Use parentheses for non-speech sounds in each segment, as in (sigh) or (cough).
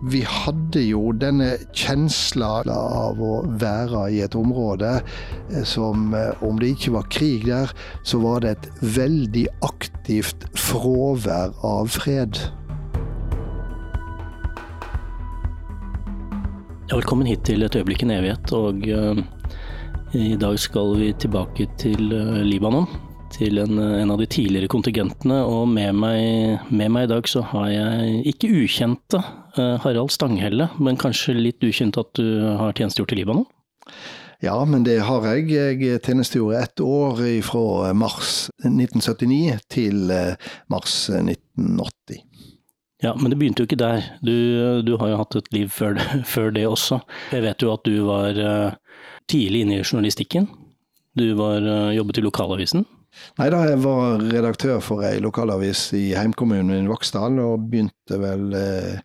Vi hadde jo denne kjensla av å være i et område eh, som, eh, om det ikke var krig der, så var det et veldig aktivt fravær av fred. Velkommen hit til Et øyeblikk en evighet. Og uh, i dag skal vi tilbake til Libanon til en, en, av de tidligere kontingentene. Og med meg, med meg, i dag så har jeg ikke ukjente Harald Stanghelle, men kanskje litt ukjent at du har tjenestegjort i Libanon? Ja, men det har jeg. Jeg tjenestegjorde ett år fra mars 1979 til uh, mars 1980. Ja, men det begynte jo ikke der. Du, du har jo hatt et liv før, (laughs) før, det også. Jeg vet jo at du var uh, tidlig inne i journalistikken. Du var, jobbet i lokalavisen. Nei da, jeg var redaktør for ei lokalavis i heimkommunen min, Vaksdal, og begynte vel eh,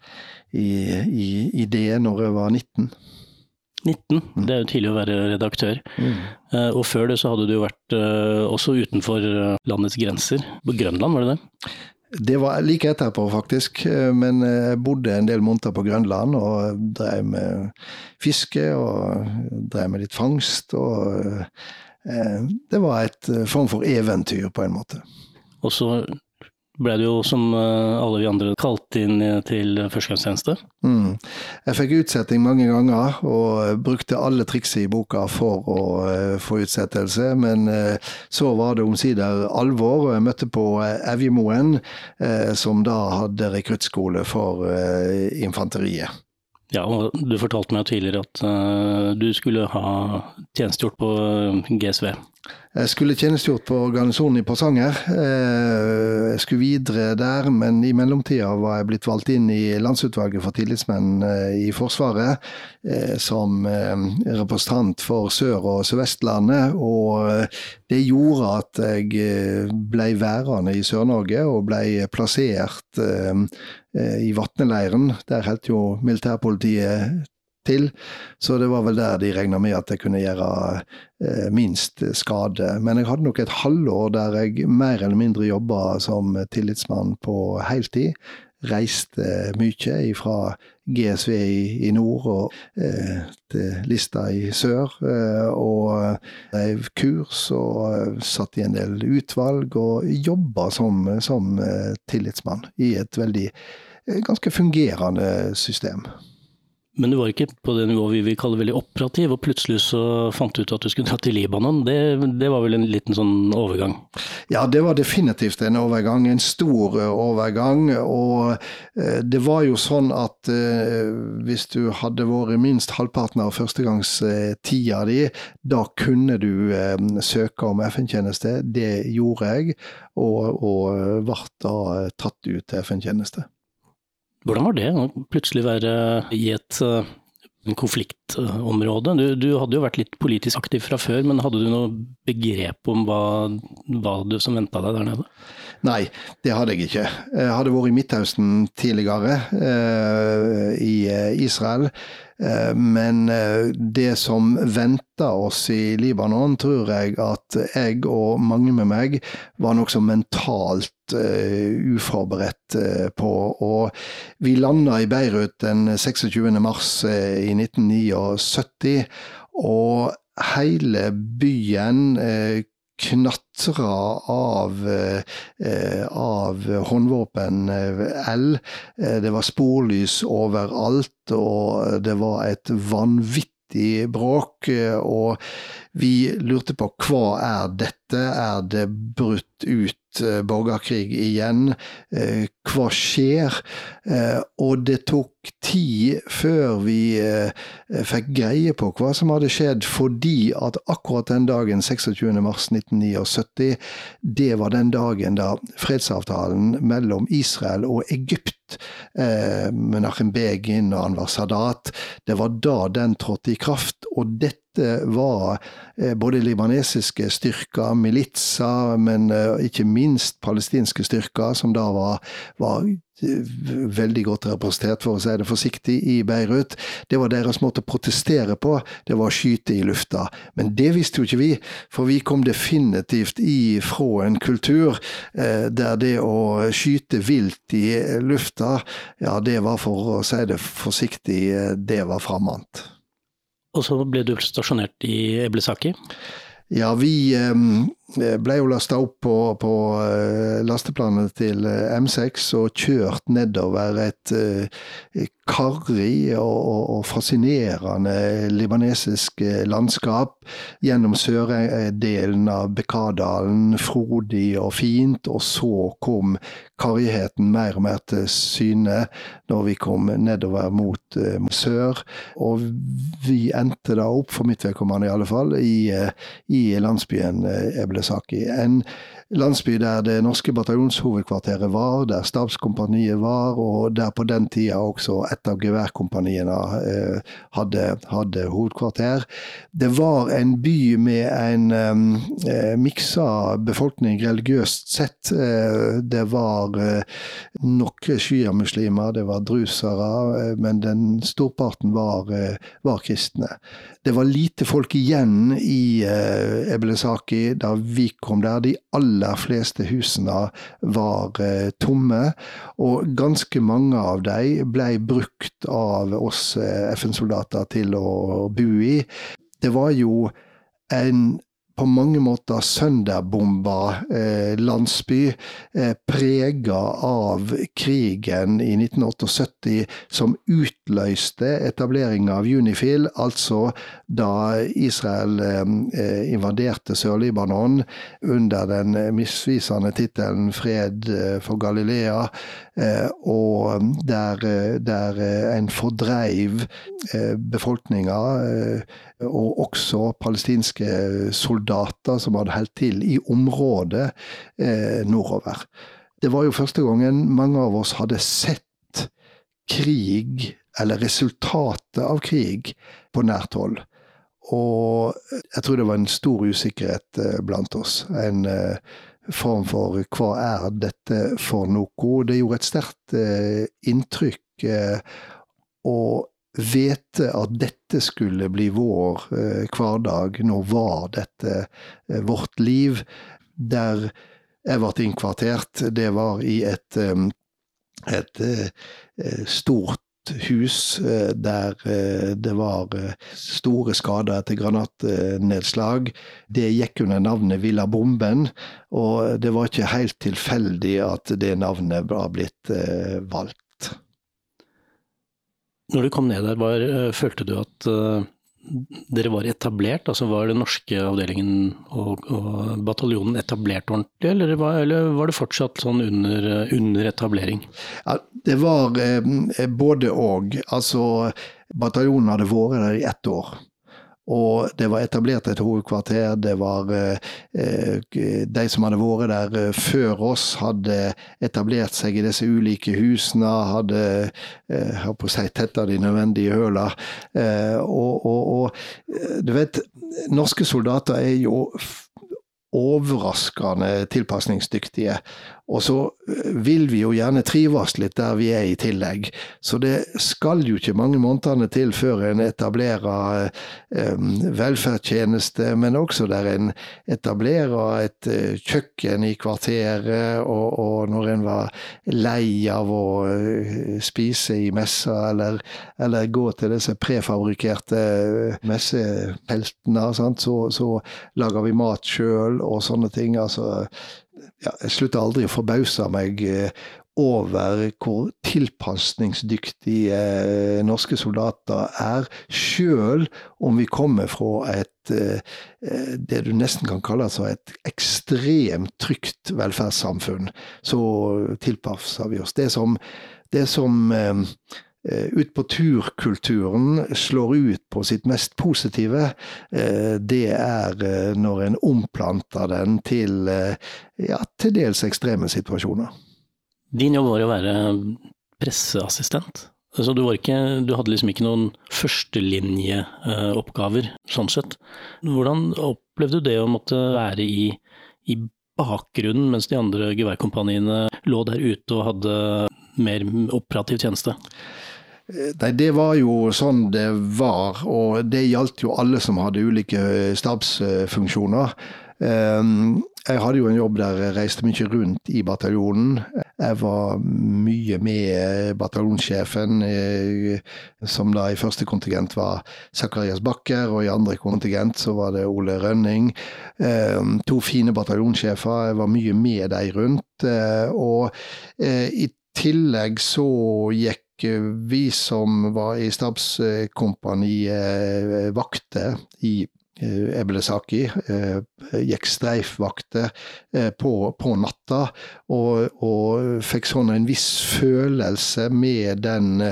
i, i, i, det når jeg var 19. 19, mm. det er jo tidlig å være redaktør. Mm. Eh, og før det så hadde du jo vært eh, også utenfor eh, landets grenser. På Grønland, var det det? Det var like etterpå, faktisk. Eh, men jeg bodde en del måneder på Grønland og drev med fiske og drev med litt fangst. og Eh, det var et eh, form for eventyr, på en måte. Og så ble du jo, som eh, alle vi andre, kalt inn til førstegangstjeneste? Mm. Jeg fikk utsetting mange ganger, og brukte alle trikset i boka for å få utsettelse. Men så var det omsider alvor, og jeg møtte på Evjemoen, som da hadde rekruttskole for infanteriet. Ja, og du fortalte meg tidligere at uh, du skulle ha tjenestegjort på eh, GSV. Jeg skulle tjenestegjort på garnisonen i Porsanger. Eh, jeg skulle videre der, men i mellomtida var jeg blitt valgt inn i Landsutvalget for tillitsmenn i Forsvaret som representant for Sør- og Sør-Vestlandet. Og det gjorde at jeg ble værende i Sør-Norge og ble plassert Eh, i Vatneleiren. Der holdt jo militærpolitiet til, så det var vel der de regna med at jeg kunne gjøre eh, minst skade. Men jeg hadde nok et halvår der jeg mer eller mindre jobba som tillitsmann på heltid. Reiste mye fra GSV i, nord og eh, til Lista i sør. Eh, og drev kurs og satt i en del utvalg, og jobba som, som tillitsmann i et veldig ganske fungerende system. Men du var ikke på det nivået vi vil kalle veldig operativ, og plutselig så fant du ut at du skulle dra til Libanon. Det, det, var vel en liten sånn overgang? Ja, det var definitivt en overgang. En stor eh, overgang. Og eh, det var jo sånn at eh, hvis du hadde vært minst halvparten av førstegangstida di, da kunne du søke om FN-tjeneste. Det gjorde jeg, og, og ble da tatt ut til FN-tjeneste. Hvordan var det å plutselig være i et uh, konfliktområde? Du, du, hadde jo vært litt politisk aktiv fra før, men hadde du noe begrep om hva, hva du som venta deg der nede? Nei, det hadde jeg ikke. Jeg hadde vært i Midtøsten tidligere, uh, i eh, Israel. Eh, men eh, det som venter oss i Libanon, tror jeg at jeg og mange med meg var nokså mentalt uh, uforberedt på. Og vi landa i Beirut den 26. mars i 1979, og hele byen knatra av, eh, av håndvåpen L. Eh, det var sporlys overalt, og det var et vanvittig bråk, og vi lurte på hva er dette, er det brutt ut eh, borgerkrig igjen, eh, hva skjer? Eh, og det tok tid før vi fikk greie på hva som hadde skjedd, fordi at akkurat den dagen, 26.3.1979, det var den dagen da fredsavtalen mellom Israel og Egypt eh, Menachem Begin og Anwar Sadat. Det var da den trådte i kraft. Og dette var eh, både libanesiske styrker, militser, men eh, ikke minst palestinske styrker, som da var, var veldig godt representert, for å si det forsiktig, i Beirut. Det var deres måte å protestere på, det var å skyte i lufta. Men det visste jo ikke vi, for vi kom definitivt ifra en kultur eh, der det å skyte vilt i lufta, ja, det var for å si det forsiktig, eh, det var framant. Og så ble du stasjonert i Eblesaki? Ja, vi eh, ble jo lasta opp på, på eh, lasteplanet til eh, M6 og kjørt nedover et karrig og, og, fascinerende libanesisk landskap gjennom sørdelen av Bekadalen, frodig og fint, og så kom karrigheten mer og mer til syne når vi kom nedover mot, sør. Og vi endte da opp, for mitt vedkommende i alle fall, i, i landsbyen Eblesaki. En landsby der det norske bataljonshovedkvarteret var, der stabskompaniet var, og der på den tida også et av geværkompaniene eh, hadde, hadde, hovedkvarter. Det var en by med en eh, miksa befolkning religiøst sett. Eh, det var eh, noen sjiamuslimer, det var drusere, eh, men den storparten var, var kristne. Det var lite folk igjen i eh, Ebelesaki da vi kom der. De aller fleste husene var eh, tomme, og ganske mange av dem ble brukt av oss eh, FN-soldater til å bo i. Det var jo en på mange måter sønderbomba eh, landsby, eh, prega av krigen i 1978 som utløste etableringa av Unifil, altså da Israel eh, invaderte Sør-Libanon under den misvisende tittelen 'Fred eh, for Galilea', eh, og der, eh, der en fordreiv befolkninga, og også palestinske soldater som hadde holdt til i området eh, nordover. Det var jo første gangen mange av oss hadde sett krig, eller resultatet av krig, på nært hold. Og jeg tror det var en stor usikkerhet eh, blant oss. En eh, form for hva er dette for noe? Det gjorde et sterkt eh, inntrykk. Eh, og vite at dette skulle bli vår eh, hverdag. Nå var dette vårt liv. Der jeg ble innkvartert, det var i et, et, et stort hus eh, der eh, det var store skader etter granatnedslag. Det gikk under navnet Villa Bomben, og det var ikke helt tilfeldig at det navnet var blitt valgt. Når du kom ned der, var, eh, følte du at dere var etablert? Altså Var den norske avdelingen og, og bataljonen etablert ordentlig, eller var, eller var, det fortsatt sånn under, under etablering? Ja, det var eh, både og. Altså, bataljonen hadde vært der i ett år. Og det var etablert et hovedkvarter. Det var eh, De som hadde vært der eh, før oss, hadde etablert seg i disse ulike husene. Hadde jeg på å si, tetta de nødvendige høla. Eh, og, og, og du vet, norske soldater er jo overraskende tilpasningsdyktige. Og så eh, vil vi jo gjerne trives litt der vi er i tillegg. Så det skal jo ikke mange månedene til før en etablerer eh, velferdstjeneste, men også der en etablerer et eh, kjøkken i kvarteret, og, og, når en var lei av å spise i messa, eller, eller, gå til disse prefabrikkerte eh, messepeltene, så, så lager vi mat sjøl og sånne ting. altså ja, jeg slutter aldri å forbause meg eh, over hvor tilpasningsdyktige eh, norske soldater er, sjøl om vi kommer fra et eh, det du nesten kan kalle altså et ekstremt trygt velferdssamfunn. Så tilpasser vi oss. Det som, det som ut på turkulturen slår ut på sitt mest positive, det er når en omplanter den til ja, til dels ekstreme situasjoner. Din jobb var å være presseassistent. Så du, ikke, du, hadde liksom ikke noen førstelinjeoppgaver, sånn sett. Hvordan opplevde du det å måtte være i, i bakgrunnen, mens de andre geværkompaniene lå der ute og hadde mer operativ tjeneste? Nei, det var jo sånn det var, og det gjaldt jo alle som hadde ulike stabsfunksjoner. Ehm, jeg hadde jo en jobb der jeg reiste mye rundt i bataljonen. Jeg var mye med bataljonssjefen, eh, som da i første kontingent var Zakarias Bakker, og i andre kontingent så var det Ole Rønning. Ehm, to fine bataljonssjefer. Jeg var mye med de rundt. Eh, og eh, i tillegg så gikk vi som var i stabskompaniet vakter i Ebelesaki eh, gikk streifvakter eh, på, på natta, og, og, fikk sånn en viss følelse med den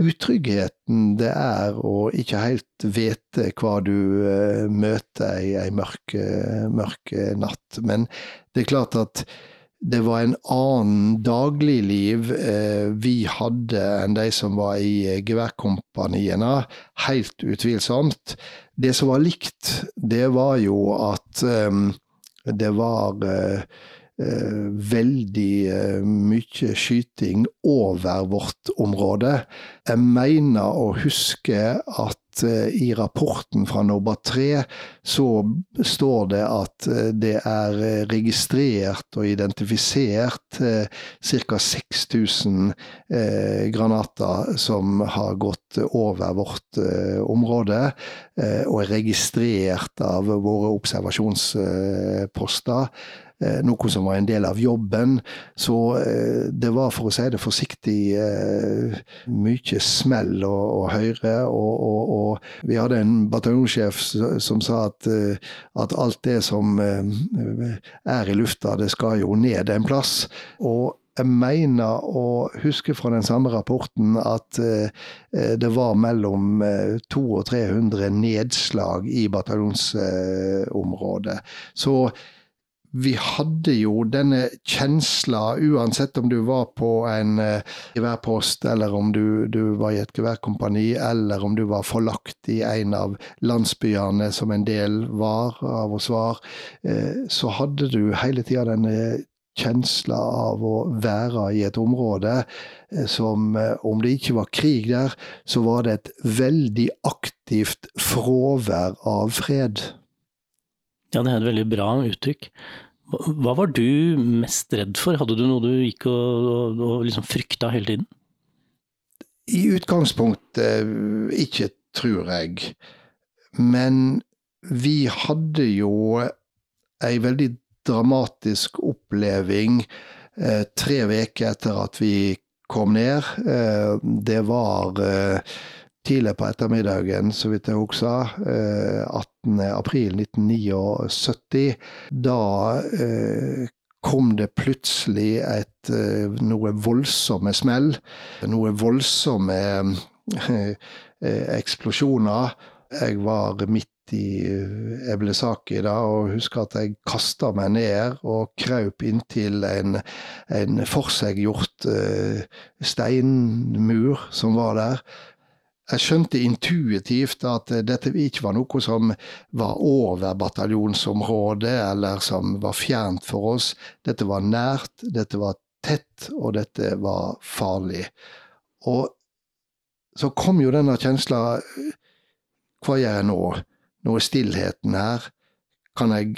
utryggheten det er å ikke helt vite hva du møter i ei mørk, mørk natt. Men det er klart at det var en annen dagligliv eh, vi hadde enn de som var i geværkompaniene, helt utvilsomt. Det som var likt, det var jo at eh, det var uh, veldig uh, mye skyting over vårt område. Jeg mener å huske at i rapporten fra Nobba 3 så står det at det er registrert og identifisert ca. 6000 granater som har gått over vårt område. Eh, og er registrert av våre observasjonsposter. Eh, noe som var en del av jobben. Så eh, det var, for å si det forsiktig, mye smell å, å høre. Og, og, og, vi hadde en bataljonssjef som sa at, at alt det som er i lufta, det skal jo ned en plass. Og jeg mener å huske fra den samme rapporten at eh, det var mellom 200 eh, og 300 nedslag i bataljonsområdet. Så vi hadde jo denne kjensla, uansett om du var på en uh, geværpost, eller om du, du, var i et geværkompani, eller om du var forlagt i en av landsbyene som en del var av oss var, uh, så hadde du hele tida denne kjensla av å være i et område eh, som, eh, om det ikke var krig der, så var det et veldig aktivt fravær av fred. Ja, det er et veldig bra uttrykk. Hva var du mest redd for? Hadde du noe du gikk og, og, og liksom frykta hele tiden? I utgangspunktet ikke, tror jeg. Men vi hadde jo ei veldig dramatisk oppleving eh, tre uker etter at vi kom ned. Eh, det var eh, tidlig på ettermiddagen, så vidt jeg husker. 18.4.1979. Da kom det plutselig et, noe voldsomme smell. Noe voldsomme eksplosjoner. Jeg var midt i Eblesaki da, og husker at jeg kasta meg ned og kraup inntil en, en forseggjort eh, steinmur som var der. Jeg skjønte intuitivt at dette ikke var noe som var over bataljonsområdet, eller som var fjernt for oss. Dette var nært, dette var tett, og dette var farlig. Og så kom jo denne kjensla Hva gjør jeg nå? Nå er stillheten her. Kan jeg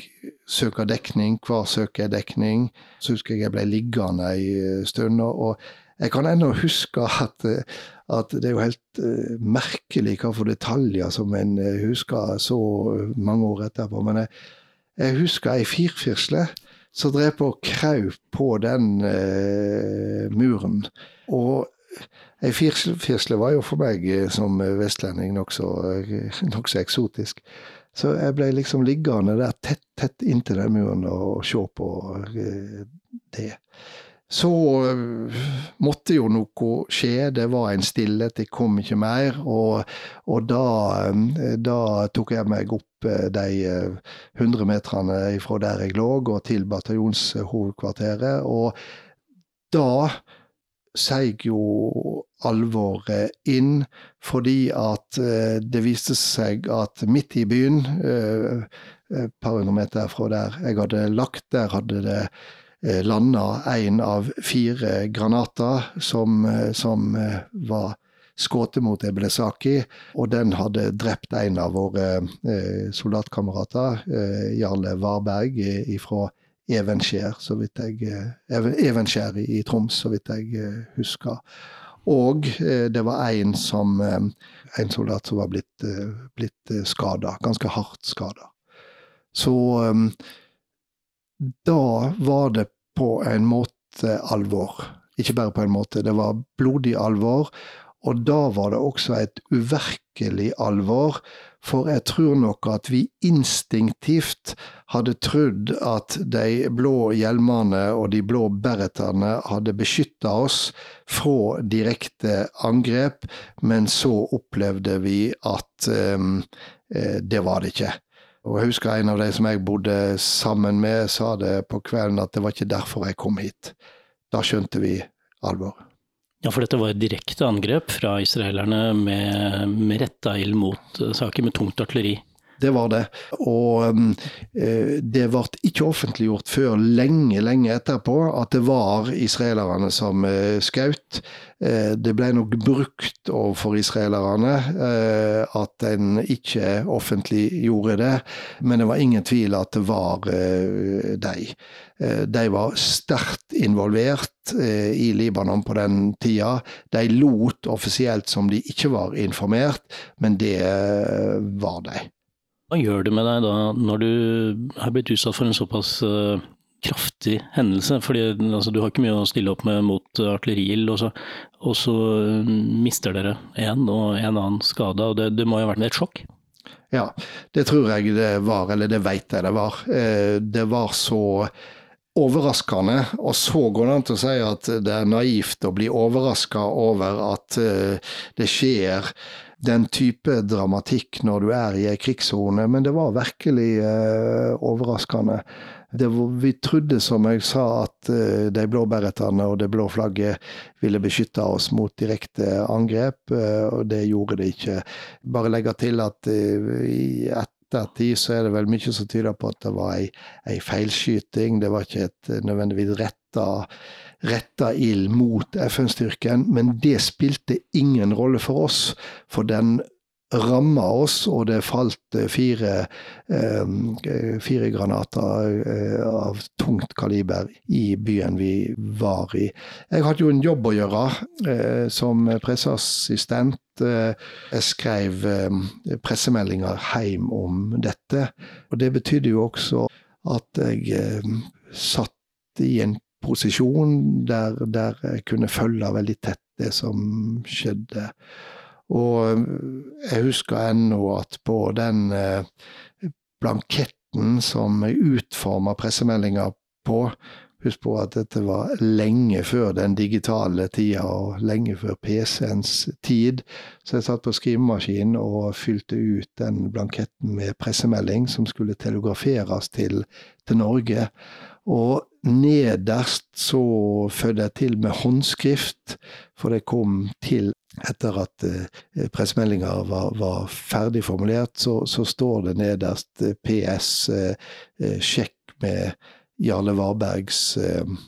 søke dekning? Hvor søker jeg dekning? Så husker jeg jeg ble liggende en stund. og jeg kan ennå huske at, at, det er jo helt uh, merkelig hva for detaljer som en husker så mange år etterpå. Men jeg, jeg husker ei firfirsle som drev på og kraup på den eh, muren. Og ei firfisle var jo for meg eh, som vestlending nokså (laughs) nok eksotisk. Så jeg ble liksom liggende der tett, tett inntil den muren og se på det. Så måtte jo noe skje, det var en stillhet, det kom ikke mer. Og, og da, da, tok jeg meg opp de 100 meterne fra der jeg lå, og til bataljonshovedkvarteret. Og da seig jo alvoret inn, fordi at det viste seg at midt i byen, et par hundre meter fra der jeg hadde lagt, der hadde det Eh, landa en av fire granater som, eh, som eh, var skutt mot Ebelesaki, og den hadde drept en av våre soldatkamerater, Jarle Varberg fra Evenskjær, så vidt jeg, Evenskjær i Troms, så vidt jeg husker. Og det var en, som, en soldat som var blitt, blitt skada, ganske hardt skada. Så da var det på en måte alvor. Ikke bare på en måte, det var blodig alvor. Og da var det også et uvirkelig alvor, for jeg tror nok at vi instinktivt hadde trodd at de blå hjelmene og de blå beretene hadde beskytta oss fra direkte angrep, men så opplevde vi at um, det var det ikke. Og jeg husker en av de som jeg bodde sammen med, sa det på kvelden at det var ikke derfor jeg kom hit. Da skjønte vi alvor. Ja, for dette var et direkte angrep fra israelerne med, med retta ild mot eh, saker med tungt artilleri. Det var det. Og um, det ble ikke offentliggjort før lenge, lenge etterpå at det var israelerne som uh, skjøt. Uh, det ble nok brukt overfor israelerne at en ikke offentlig gjorde det, men det var ingen tvil at det var de. De var sterkt involvert i Libanon på den tida. De lot offisielt som de ikke var informert, men det var de. Hva gjør det med deg da, når du har blitt utsatt for en såpass uh, kraftig hendelse? Fordi altså, du har ikke mye å stille opp med mot artilleriild, og, og, så uh, mister dere én og en annen skade. og det, det, må jo ha vært et sjokk? Ja, det tror jeg det var, eller det vet jeg det var. Det var så overraskende, og så går det an til å si at det er naivt å bli overraska over at det skjer den type dramatikk når du er i ei krigssone, men det var virkelig eh, overraskende. Var, vi trodde, som jeg sa, at eh, de blå beretene og det blå flagget ville beskytte oss mot direkte angrep, eh, og det gjorde det ikke. Bare legge til at uh, i ettertid så er det vel mye som tyder på at det var ei, ei feilskyting. Det var ikke et nødvendigvis retta retta ild mot FN-styrken, men det spilte ingen rolle for oss. For den ramma oss, og det falt eh, fire, eh, fire granater eh, av tungt kaliber i byen vi var i. Jeg hadde jo en jobb å gjøre som presseassistent. Jeg skrev pressemeldinger hjem om dette, og det betydde jo også at jeg satt i en posisjon der, der, jeg kunne følge veldig tett det som skjedde. Og jeg husker ennå at på den eh, blanketten som jeg utforma pressemeldinga på, Husk på at dette var lenge før den digitale tida, og lenge før PC-ens tid. Så jeg satt på skrivemaskinen og fylte ut den blanketten med pressemelding som skulle telegraferes til, til Norge. Og nederst så fødde jeg til med håndskrift, for det kom til etter at eh, pressemeldinga var, var, ferdig formulert, så, så, står det nederst eh, PS, eh, eh, sjekk med Jarle Varbergs eh,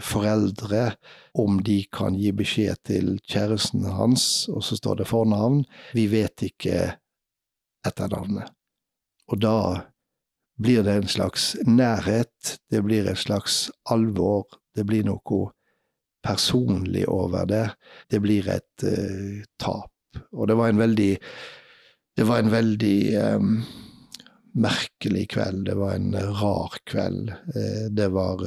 foreldre om de kan gi beskjed til kjæresten hans, og så står det fornavn. Vi vet ikke etternavnet. Og da blir det en slags nærhet, det blir en slags alvor, det blir noe personlig over det. Det blir et uh, tap. Og det var en veldig Det var en veldig um, merkelig kveld. Det var en rar kveld. Det var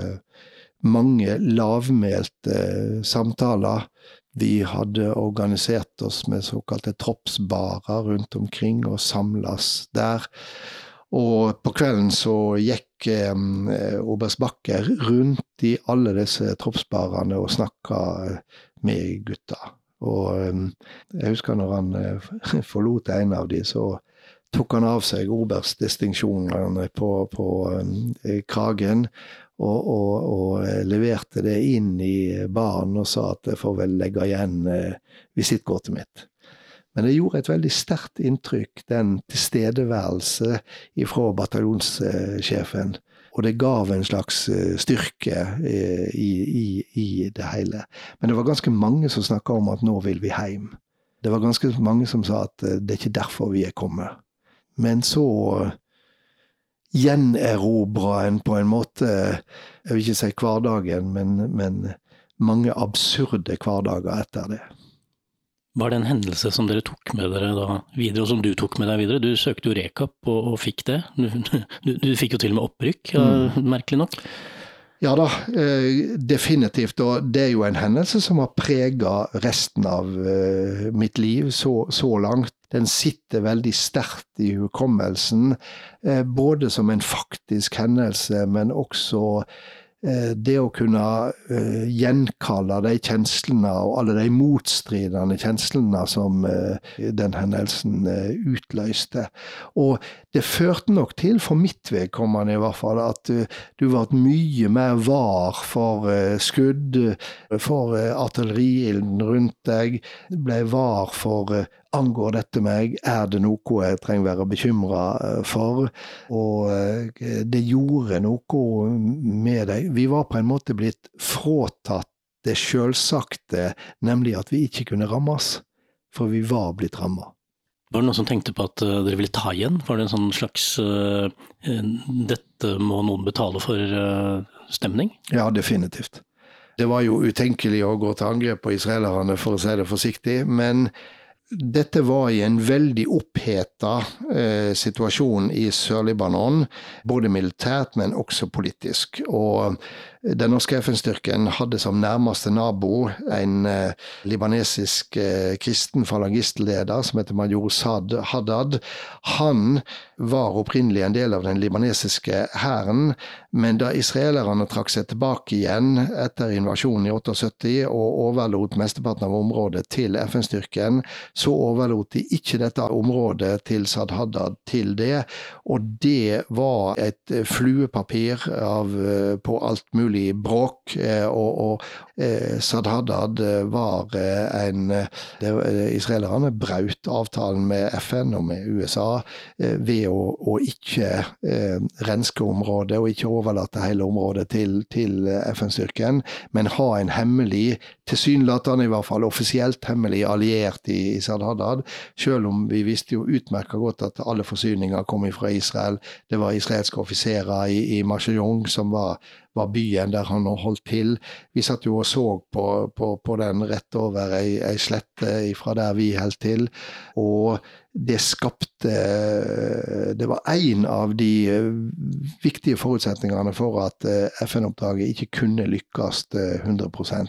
mange lavmælte samtaler. Vi hadde organisert oss med såkalte troppsbarer rundt omkring og samles der. Og på kvelden så gikk eh, oberst Bakker rundt i alle disse troppsbarene og snakka med gutta. Og eh, jeg husker når han eh, (laughs) forlot en av de, så tok han av seg oberstdistinksjonene på, på eh, kragen og, og, og, eh, leverte det inn i baren og sa at jeg får vel legge igjen eh, visittkortet mitt. Men det gjorde et veldig sterkt inntrykk, den tilstedeværelse fra bataljonssjefen. Og det gav en slags eh, styrke i, i, i det hele. Men det var ganske mange som snakka om at nå vil vi hjem. Det var ganske mange som sa at det er ikke derfor vi er kommet. Men så gjenerobra en på en måte Jeg vil ikke si hverdagen, men, men mange absurde hverdager etter det. Var det en hendelse som dere tok med dere da videre, og som du tok med deg videre? Du søkte jo rekap og, og fikk det. Du, du, du, fikk jo til og med opprykk, mm. merkelig nok. Ja da, eh, definitivt. Og det er jo en hendelse som har prega resten av eh, mitt liv så, så langt den sitter veldig sterkt i hukommelsen. Eh, både som en faktisk hendelse, men også det å kunne uh, gjenkalle de kjenslene og alle de motstridende kjenslene som uh, den hendelsen utløste. Og det førte nok til, for mitt vedkommende i hvert fall, at du ble mye mer var for skudd, for artilleriilden rundt deg. Ble var for Angår dette meg? Er det noe jeg trenger være bekymra eh, for? Og eh, det gjorde noe med deg. Vi var på en måte blitt fråtatt det sjølsagte, nemlig at vi ikke kunne rammes. For vi var blitt ramma. Var det noen som tenkte på at uh, dere ville ta igjen? Var det en sånn slags uh, 'dette må noen betale for'-stemning? Uh, ja, definitivt. Det var jo utenkelig å gå til angrep på israelerne, for å si det forsiktig. Men dette var i en veldig oppheta eh, situasjon i Sør-Libanon, både militært, men også politisk. Og den norske FN-styrken hadde som nærmeste nabo en eh, libanesisk eh, kristen falangistleder som heter major Sad Haddad. Han var opprinnelig en del av den libanesiske hæren, men da israelerne trakk seg tilbake igjen etter invasjonen i 78 og overlot mesteparten av området til FN-styrken, så overlot de ikke dette området til Sad Haddad til det, og det var et fluepapir av, eh, på alt mulig bråk. Eh, og, og eh, Sad Haddad eh, var en det, Israelerne brøt avtalen med FN og med USA ved å, å ikke renske området og ikke overlate hele området til, til FN-styrken, men ha en hemmelig, tilsynelatende i hvert fall offisielt hemmelig alliert i, i Sadhadad. Selv om vi visste jo utmerka godt at alle forsyninger kom fra Israel. Det var israelske offiserer i, i Mashayong som var var byen der han holdt til. Vi satt jo og så på, på, på den rett over ei, ei slette fra der vi holdt til. Og det skapte Det var én av de eh, viktige forutsetningene for at eh, FN-oppdraget ikke kunne lykkes 100 eh,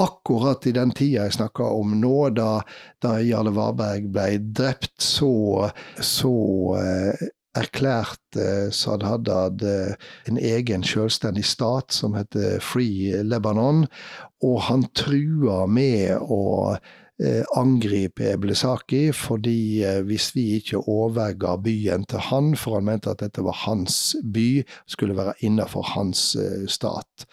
Akkurat i den tida jeg snakker om nå, da, da Jarle Varberg ble drept, så, så erklærte Sad Haddad en egen selvstendig stat som heter Free Lebanon, og han trua med å eh, angripe Eblesaki, fordi eh, hvis vi ikke overga byen til han, for han mente at dette var hans by, skulle være innenfor hans eh, stat.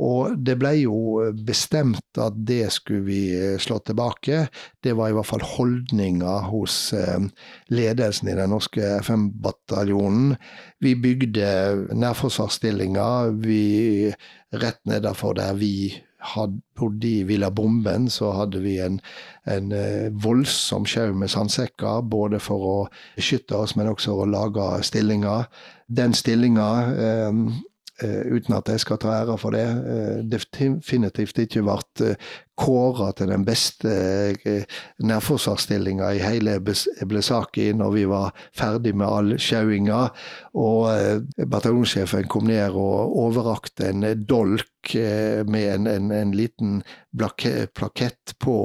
Og det ble jo bestemt at det skulle vi eh, slå tilbake. Det var i hvert fall holdninga hos eh, ledelsen i den norske FM-bataljonen. Vi bygde nærforsvarsstillinger. Rett nedenfor der vi hadde, bodde i Villa Bomben, så hadde vi en, en eh, voldsom sjau med sandsekker, både for å beskytte oss, men også å lage stillinger. Den stillinga eh, uten at jeg skal ta æra for det, eh, definitivt ikke vært eh, kåra til den beste nærforsvarsstillinga i hele Eblesaki når vi var ferdig med all sjauinga. Og bataljonssjefen kom ned og overrakte en dolk med en, en, en liten plakett på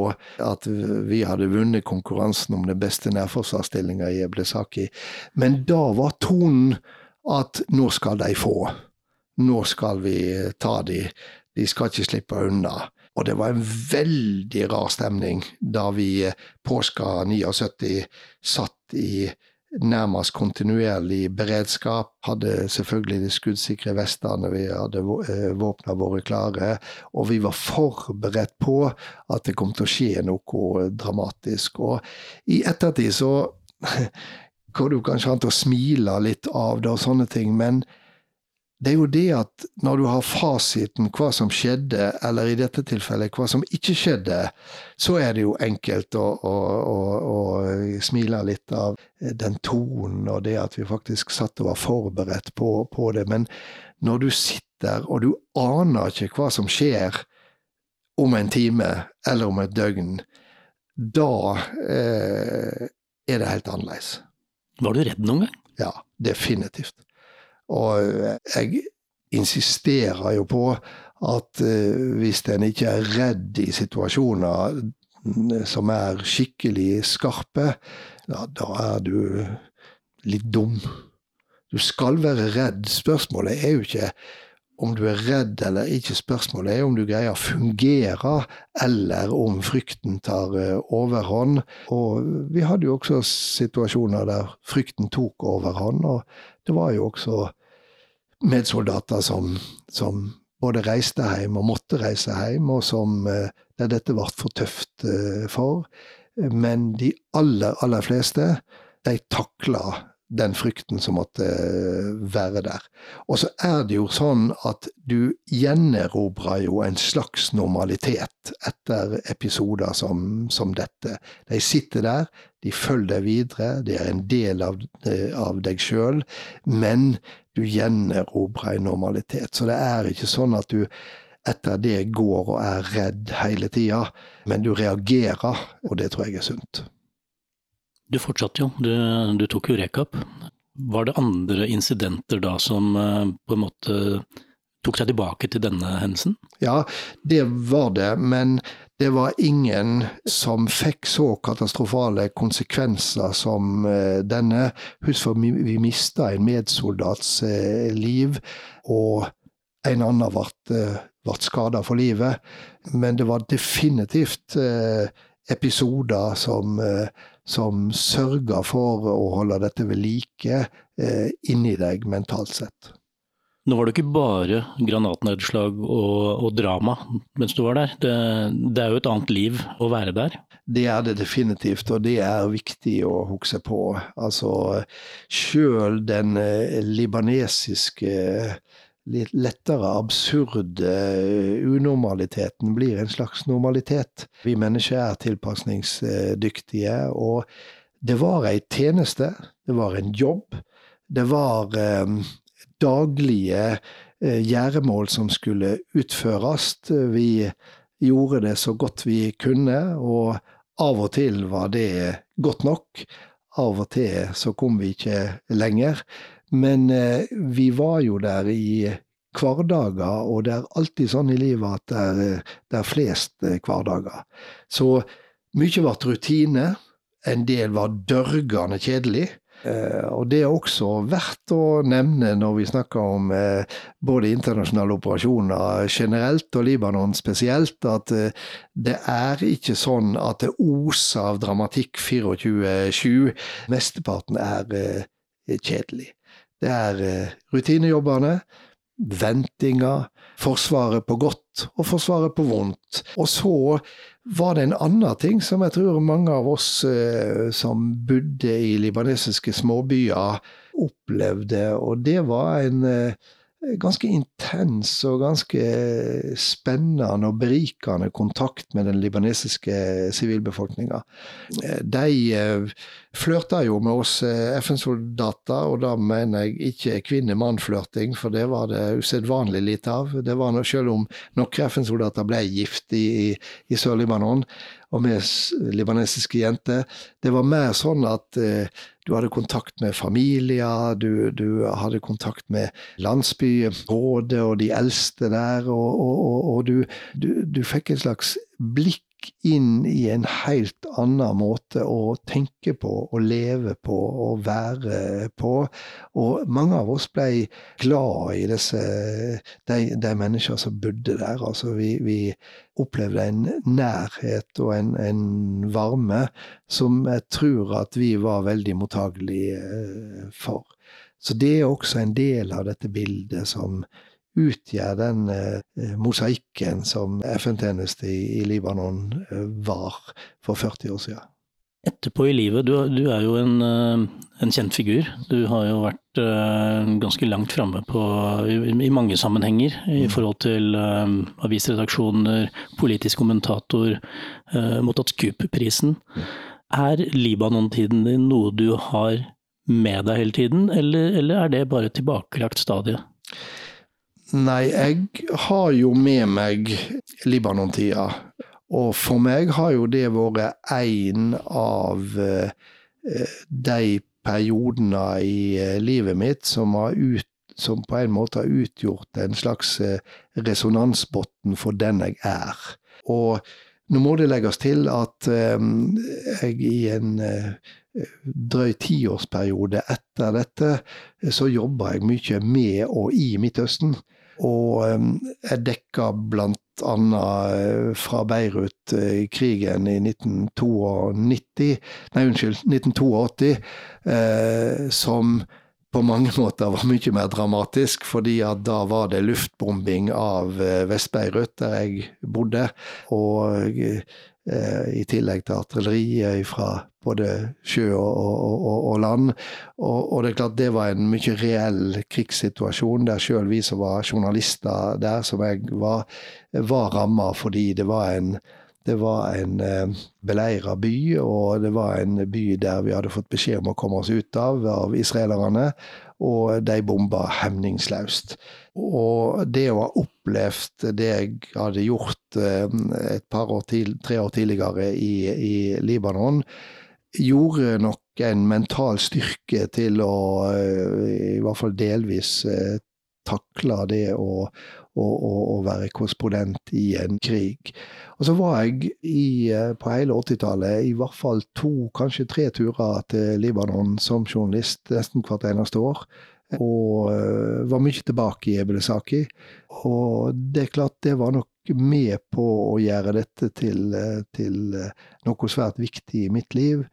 at vi hadde vunnet konkurransen om den beste nærforsvarsstillinga i Eblesaki. Men da var tonen at nå skal de få nå skal vi ta de, de skal ikke slippe unna. Og det var en veldig rar stemning da vi påska 79 satt i nærmest kontinuerlig beredskap. Hadde selvfølgelig de skuddsikre vestene, vi hadde våpna våre klare. Og vi var forberedt på at det kom til å skje noe dramatisk. Og i ettertid så (laughs) går det jo kanskje an til å smile litt av det og sånne ting, men det er jo det at når du har fasiten hva som skjedde, eller i dette tilfellet hva som ikke skjedde, så er det jo enkelt å, å, å, å smile litt av den tonen og det at vi faktisk satt og var forberedt på, på, det. Men når du sitter og du aner ikke hva som skjer om en time eller om et døgn, da eh, er det helt annerledes. Var du redd noen gang? Ja, definitivt. Og jeg insisterer jo på at uh, hvis en ikke er redd i situasjoner som er skikkelig skarpe, ja, da er du litt dum. Du skal være redd. Spørsmålet er jo ikke om du er redd eller ikke. Spørsmålet er om du greier å fungere, eller om frykten tar uh, overhånd. Og vi hadde jo også situasjoner der frykten tok overhånd, og det var jo også medsoldater som, som både reiste hjem og måtte reise hjem, og som eh, der dette ble for tøft eh, for. Men de aller, aller fleste, de takla den frykten som måtte eh, være der. Og så er det jo sånn at du gjenerobrer jo en slags normalitet etter episoder som, som dette. De sitter der, de følger deg videre, de er en del av, eh, av deg sjøl, men du gjenerobrer en normalitet. Så det er ikke sånn at du etter det går og er redd hele tida, men du reagerer, og det tror jeg er sunt. Du fortsatte jo, du, du tok jo rekap. Var det andre incidenter da som eh, på en måte tok deg tilbake til denne hendelsen? Ja, det var det, men det var ingen som fikk så katastrofale konsekvenser som eh, denne. Husk for vi mista en medsoldats eh, liv, og en annen ble, ble skada for livet. Men det var definitivt episoder som som sørger for å holde dette ved like eh, inni deg mentalt sett. Nå var det ikke bare granatnedslag og, og drama mens du var der. Det, det, er jo et annet liv å være der? Det er det definitivt, og det er viktig å huske på. Altså, sjøl den eh, libanesiske litt lettere absurde unormaliteten blir en slags normalitet. Vi mennesker er tilpasningsdyktige, og det var ei tjeneste, det var en jobb. Det var eh, daglige eh, gjøremål som skulle utføres. Vi gjorde det så godt vi kunne, og av og til var det godt nok. Av og til så kom vi ikke lenger. Men eh, vi var jo der i hverdager, og det er alltid sånn i livet at det er, eh, det er flest eh, hverdager. Så mye ble rutine, en del var dørgende kjedelig. og det er også verdt å nevne når vi snakker om både internasjonale operasjoner generelt og Libanon spesielt, at det er ikke sånn at det oser av dramatikk 24-7. Mesteparten er kjedelig. Det er eh, rutinejobbene, ventinga, Forsvaret på godt og Forsvaret på vondt. Og så var det en annen ting som jeg tror mange av oss eh, som bodde i libanesiske småbyer, opplevde, og det var en eh, ganske intens og ganske spennende og berikende kontakt med den libanesiske sivilbefolkninga. De flørta jo med oss eh, FN-soldater, og da mener jeg ikke kvinne-mann-flørting, for det var det usedvanlig lite av. Det var noe, Selv om noen FN-soldater ble gift i, i Sør-Libanon, og med libanesiske jenter, det var mer sånn at eh, du hadde kontakt med familier, du, du hadde kontakt med landsbyrådet og de eldste der, og, og, og, og du, du, du fikk et slags blikk inn i en helt annen måte å tenke på og leve på og være på. Og mange av oss ble glad i disse, de, de mennesker som bodde der. Altså vi, vi opplevde en nærhet og en, en, varme som jeg tror at vi var veldig mottagelige eh, for. Så det er også en del av dette bildet som utgjør den eh, mosaikken som FN-tjeneste i, Libanon eh, var for 40 år siden. Etterpå i livet, du, du er jo en, eh, en, kjent figur. Du har jo vært ganske langt framme i, i, mange sammenhenger i mm. forhold til um, avisredaksjoner, politisk kommentator, uh, mottatt Scoop-prisen. Er Libanon-tiden din noe du har med deg hele tiden, eller, eller er det bare et tilbakelagt stadie? Nei, jeg har jo med meg Libanon-tida. Og for meg har jo det vært en av eh, de periodene i eh, livet mitt som, ut, som, på en måte har utgjort en slags eh, resonansbotn for den jeg er. Og nå må det legges til at jeg i en drøy tiårsperiode etter dette, så jobba jeg mye med og i Midtøsten. Og jeg dekka blant annet eh, fra Beirut-krigen i 1992, nei unnskyld, 1982, eh, som på mange (laughs) måter var mye mer dramatisk, fordi at da var det luftbombing av eh, Vest-Beirut, der jeg bodde. Og Eh, i tillegg til artilleriet fra både sjø og, og, og land. Og, og, det er klart det var en mye reell krigssituasjon, der sjøl vi som var journalister der, som jeg var, var ramma fordi det var en det var en eh, beleira by, og det var en by der vi hadde fått beskjed om å komme oss ut av, av israelerne. Og de bomba hemningsløst. Og det å ha opplevd det jeg hadde gjort eh, et par år til, tre år tidligere i, i Libanon, gjorde nok en mental styrke til å eh, i hvert fall delvis eh, takle det å, å, å være korrespondent i en krig. Og så var jeg i, på hele 80-tallet i hvert fall to, kanskje tre turer til Libanon som journalist nesten hvert eneste år. Og uh, var mye tilbake i Ebelesaki. Og det er klart det var nok med på å gjøre dette til, eh, til noe svært viktig i mitt liv.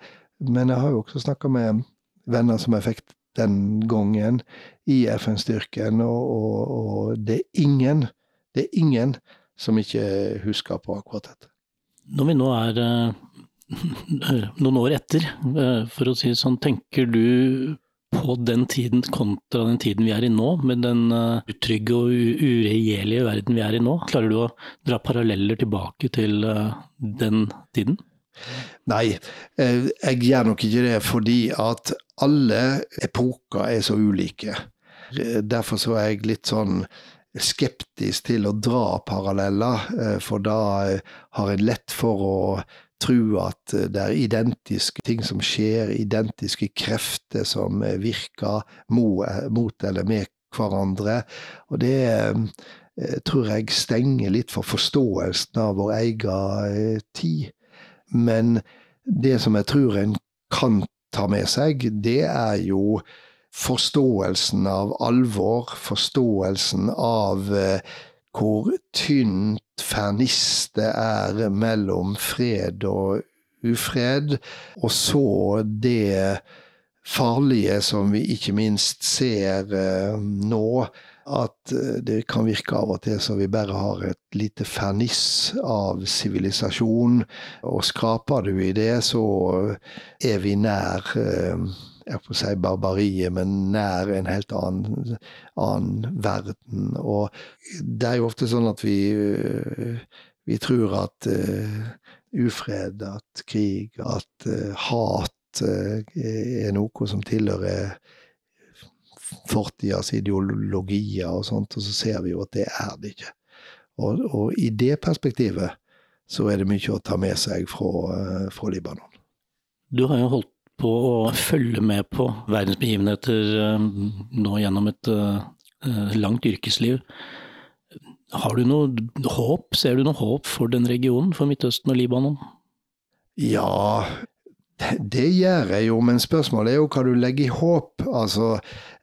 Men jeg har jo også snakka med venner som jeg fikk den gangen i FN-styrken, og, og, og, det er ingen, det er ingen som ikke husker på akkurat dette. Når vi nå er eh, (laughs) noen år etter, eh, for å si det sånn, tenker du på den tiden kontra den tiden vi er i nå, med den eh, utrygge og uregjerlige verden vi er i nå? Klarer du å dra paralleller tilbake til den tiden? Nei, jeg gjør nok ikke det fordi at alle epoker er så ulike. Derfor så er jeg litt sånn skeptisk til å dra paralleller, eh, for da eh, har en lett for å tro at eh, det er identiske ting som skjer, identiske krefter som virker mot eller med hverandre. Og det tror jeg stenger litt for forståelsen av vår egen tid. Men det som jeg tror en kan ta med seg, det er jo forståelsen av alvor, forståelsen av eh, hvor tynt ferniss det er mellom fred og ufred, og så det farlige som vi ikke minst ser eh, nå, at eh, det kan virke av og til som vi bare har et lite ferniss av sivilisasjon, og skraper du i det, så er vi nær jeg får si barbariet, men nær en helt annen, annen, verden. Og det er jo ofte sånn at vi, vi tror at uh, ufred, at krig, at uh, hat uh, er noe som tilhører fortidas ideologier og sånt, og så ser vi jo at det er det ikke. Og, og i det perspektivet så er det mye å ta med seg fra, fra Libanon. Du har jo holdt på å følge med på verdensbegivenheter nå gjennom et langt yrkesliv. Har du noe håp, ser du noe håp for den regionen, for Midtøsten og Libanon? Ja, det gjør jeg jo, men spørsmålet er jo hva du legger i håp. Altså,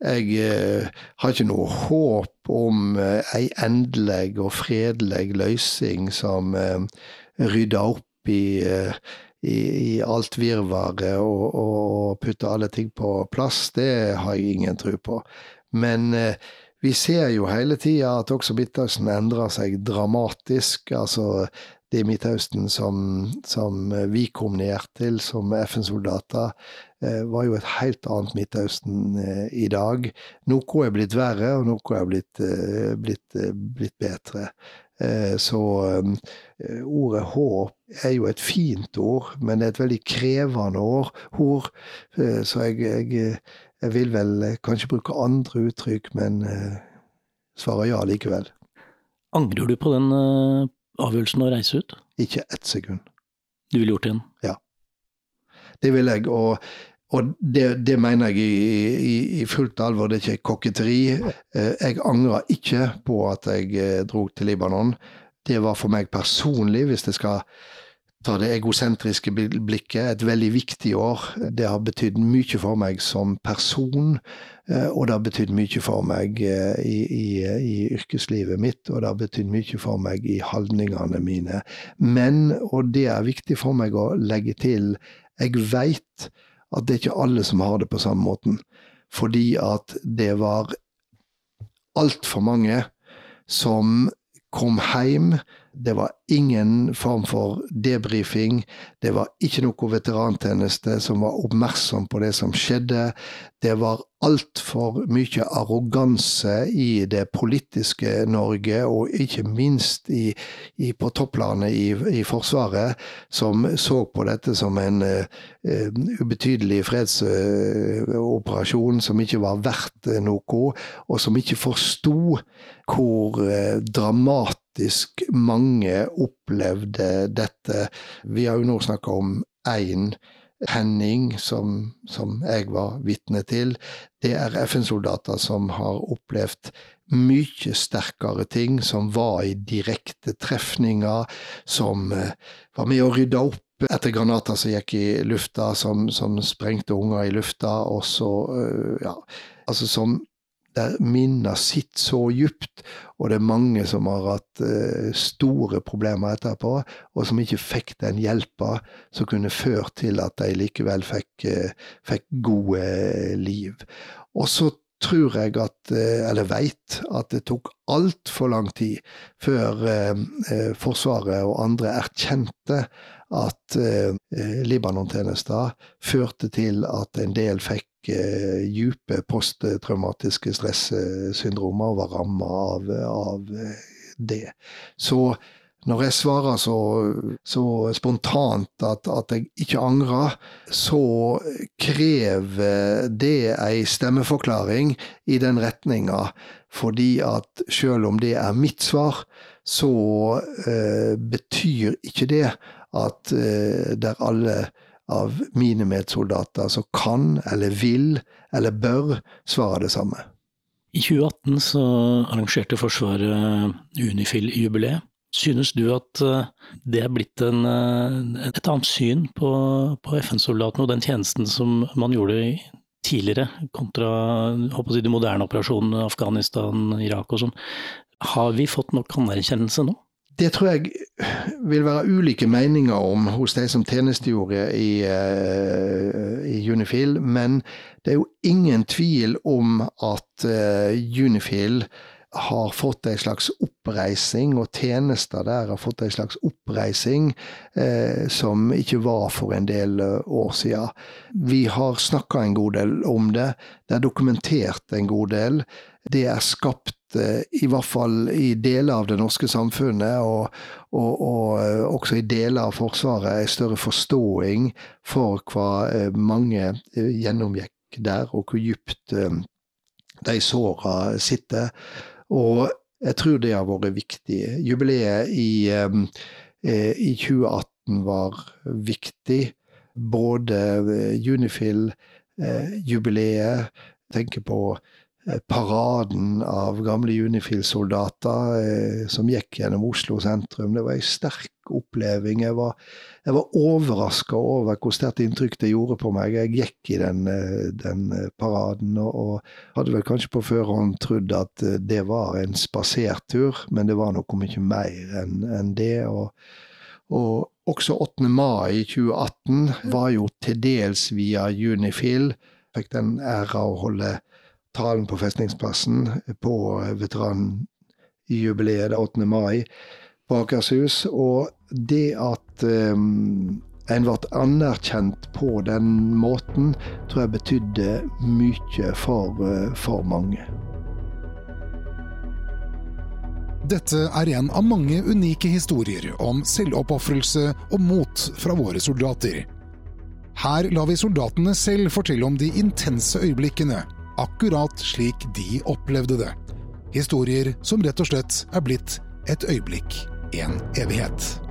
jeg eh, har ikke noe håp om eh, ei endelig og fredelig løsning som eh, rydder opp i, eh, i, i alt virvaret og, og, putte alle ting på plass. Det har jeg ingen tro på. Men eh, vi ser jo hele tida at også Midtøsten endrer seg dramatisk. altså det Midtøsten som, som, vi kom ned til som FN-soldater, eh, var jo et helt annet Midtøsten eh, i dag. Noe er blitt verre, og noe er blitt, eh, blitt, blitt bedre. Så ordet håp er jo et fint ord, men det er et veldig krevende ord. Så jeg, jeg, jeg vil vel kanskje bruke andre uttrykk, men svarer ja likevel. Angrer du på den avgjørelsen å reise ut? Ikke ett sekund. Du ville gjort det igjen? Ja. Det vil jeg, og, og det, det, mener jeg i, i, i, fullt alvor, det er ikke kokketeri. Eh, jeg angrer ikke på at jeg eh, dro til Libanon. Det var for meg personlig, hvis jeg skal ta det egosentriske blikket, et veldig viktig år. Det har betydd mye for meg som person, eh, og det har betydd mye for meg eh, i, i, i, yrkeslivet mitt, og det har betydd mye for meg i holdningene mine. Men, og det er viktig for meg å legge til, jeg veit at det er ikke alle som har det på samme måten. Fordi at det var altfor mange som kom hjem det var ingen form for debrifing. Det var ikke noe veterantjeneste som var oppmerksom på det som skjedde. Det var altfor mye arroganse i det politiske Norge, og ikke minst i, i, på topplanet i, i, Forsvaret, som så på dette som en uh, ubetydelig fredsoperasjon uh, som ikke var verdt noe, og som ikke forsto hvor uh, dramatisk faktisk mange opplevde dette. Vi har jo nå snakka om én Henning, som, som, jeg var vitne til. Det er FN-soldater som har opplevd mye sterkere ting, som var i direkte trefninger, som uh, var med å rydde opp etter granater som gikk i lufta, som, som sprengte unger i lufta, og så, uh, ja Altså som der minner sitter så djupt, og det er mange som har hatt eh, store problemer etterpå, og som ikke fikk den hjelpa som kunne ført til at de likevel fikk, eh, fikk gode liv. Og så tror jeg at, eller veit, at det tok altfor lang tid før Forsvaret og andre erkjente at Libanon-tjenester førte til at en del fikk uh, dype posttraumatiske stressyndromer og var ramma av, av, eh, det. Så når jeg svarer så, så spontant at, at, jeg ikke angrer, så krever det ei stemmeforklaring i den retninga. Fordi at selv om det er mitt svar, så eh, betyr ikke det at eh, der alle av mine medsoldater som kan, eller vil, eller bør svare det samme. I 2018 så arrangerte Forsvaret Unifil-jubileet. Synes du at eh, det er blitt en, eh, et annet syn på, på FN-soldatene og den tjenesten som man gjorde tidligere, kontra jeg, de moderne operasjonene Afghanistan, Irak og sånn? Har vi fått nok anerkjennelse nå? Det tror jeg vil være ulike meninger om hos de som tjenestegjorde i, uh, i Unifil, men det er jo ingen tvil om at uh, Unifil har fått en slags oppreising, og tjenester der har fått en slags oppreising eh, som ikke var for en del år siden. Vi har snakka en god del om det, det er dokumentert en god del. Det er skapt eh, i hvert fall i deler av det norske samfunnet, og, og, og eh, også i deler av Forsvaret, en større forståing for hva mange gjennomgikk der, og hvor dypt de såra sitter. Og jeg tror det har vært viktig. Jubileet i, i 2018 var viktig. Både Unifil-jubileet, tenker på Eh, paraden av gamle Unifil-soldater eh, som gikk gjennom Oslo sentrum. Det var en sterk oppleving. Jeg var, jeg var overraska over hvor sterkt inntrykk det gjorde på meg. Jeg gikk i den, eh, den paraden og, og, hadde vel kanskje på førhånd trodd at det var en spasertur, men det var noe mye mer enn en det. og og også 8. mai 2018 var jo til dels via Unifil. Fikk den æra å holde talen på Festningsplassen på veteranjubileet 8. mai på Akershus. Og det at um, en ble anerkjent på den måten, tror jeg betydde mye for, uh, for mange. Dette er en av mange unike historier om selvoppofrelse og mot fra våre soldater. Her lar vi soldatene selv fortelle om de intense øyeblikkene akkurat slik de opplevde det. Historier som rett og slett er blitt et øyeblikk, en evighet.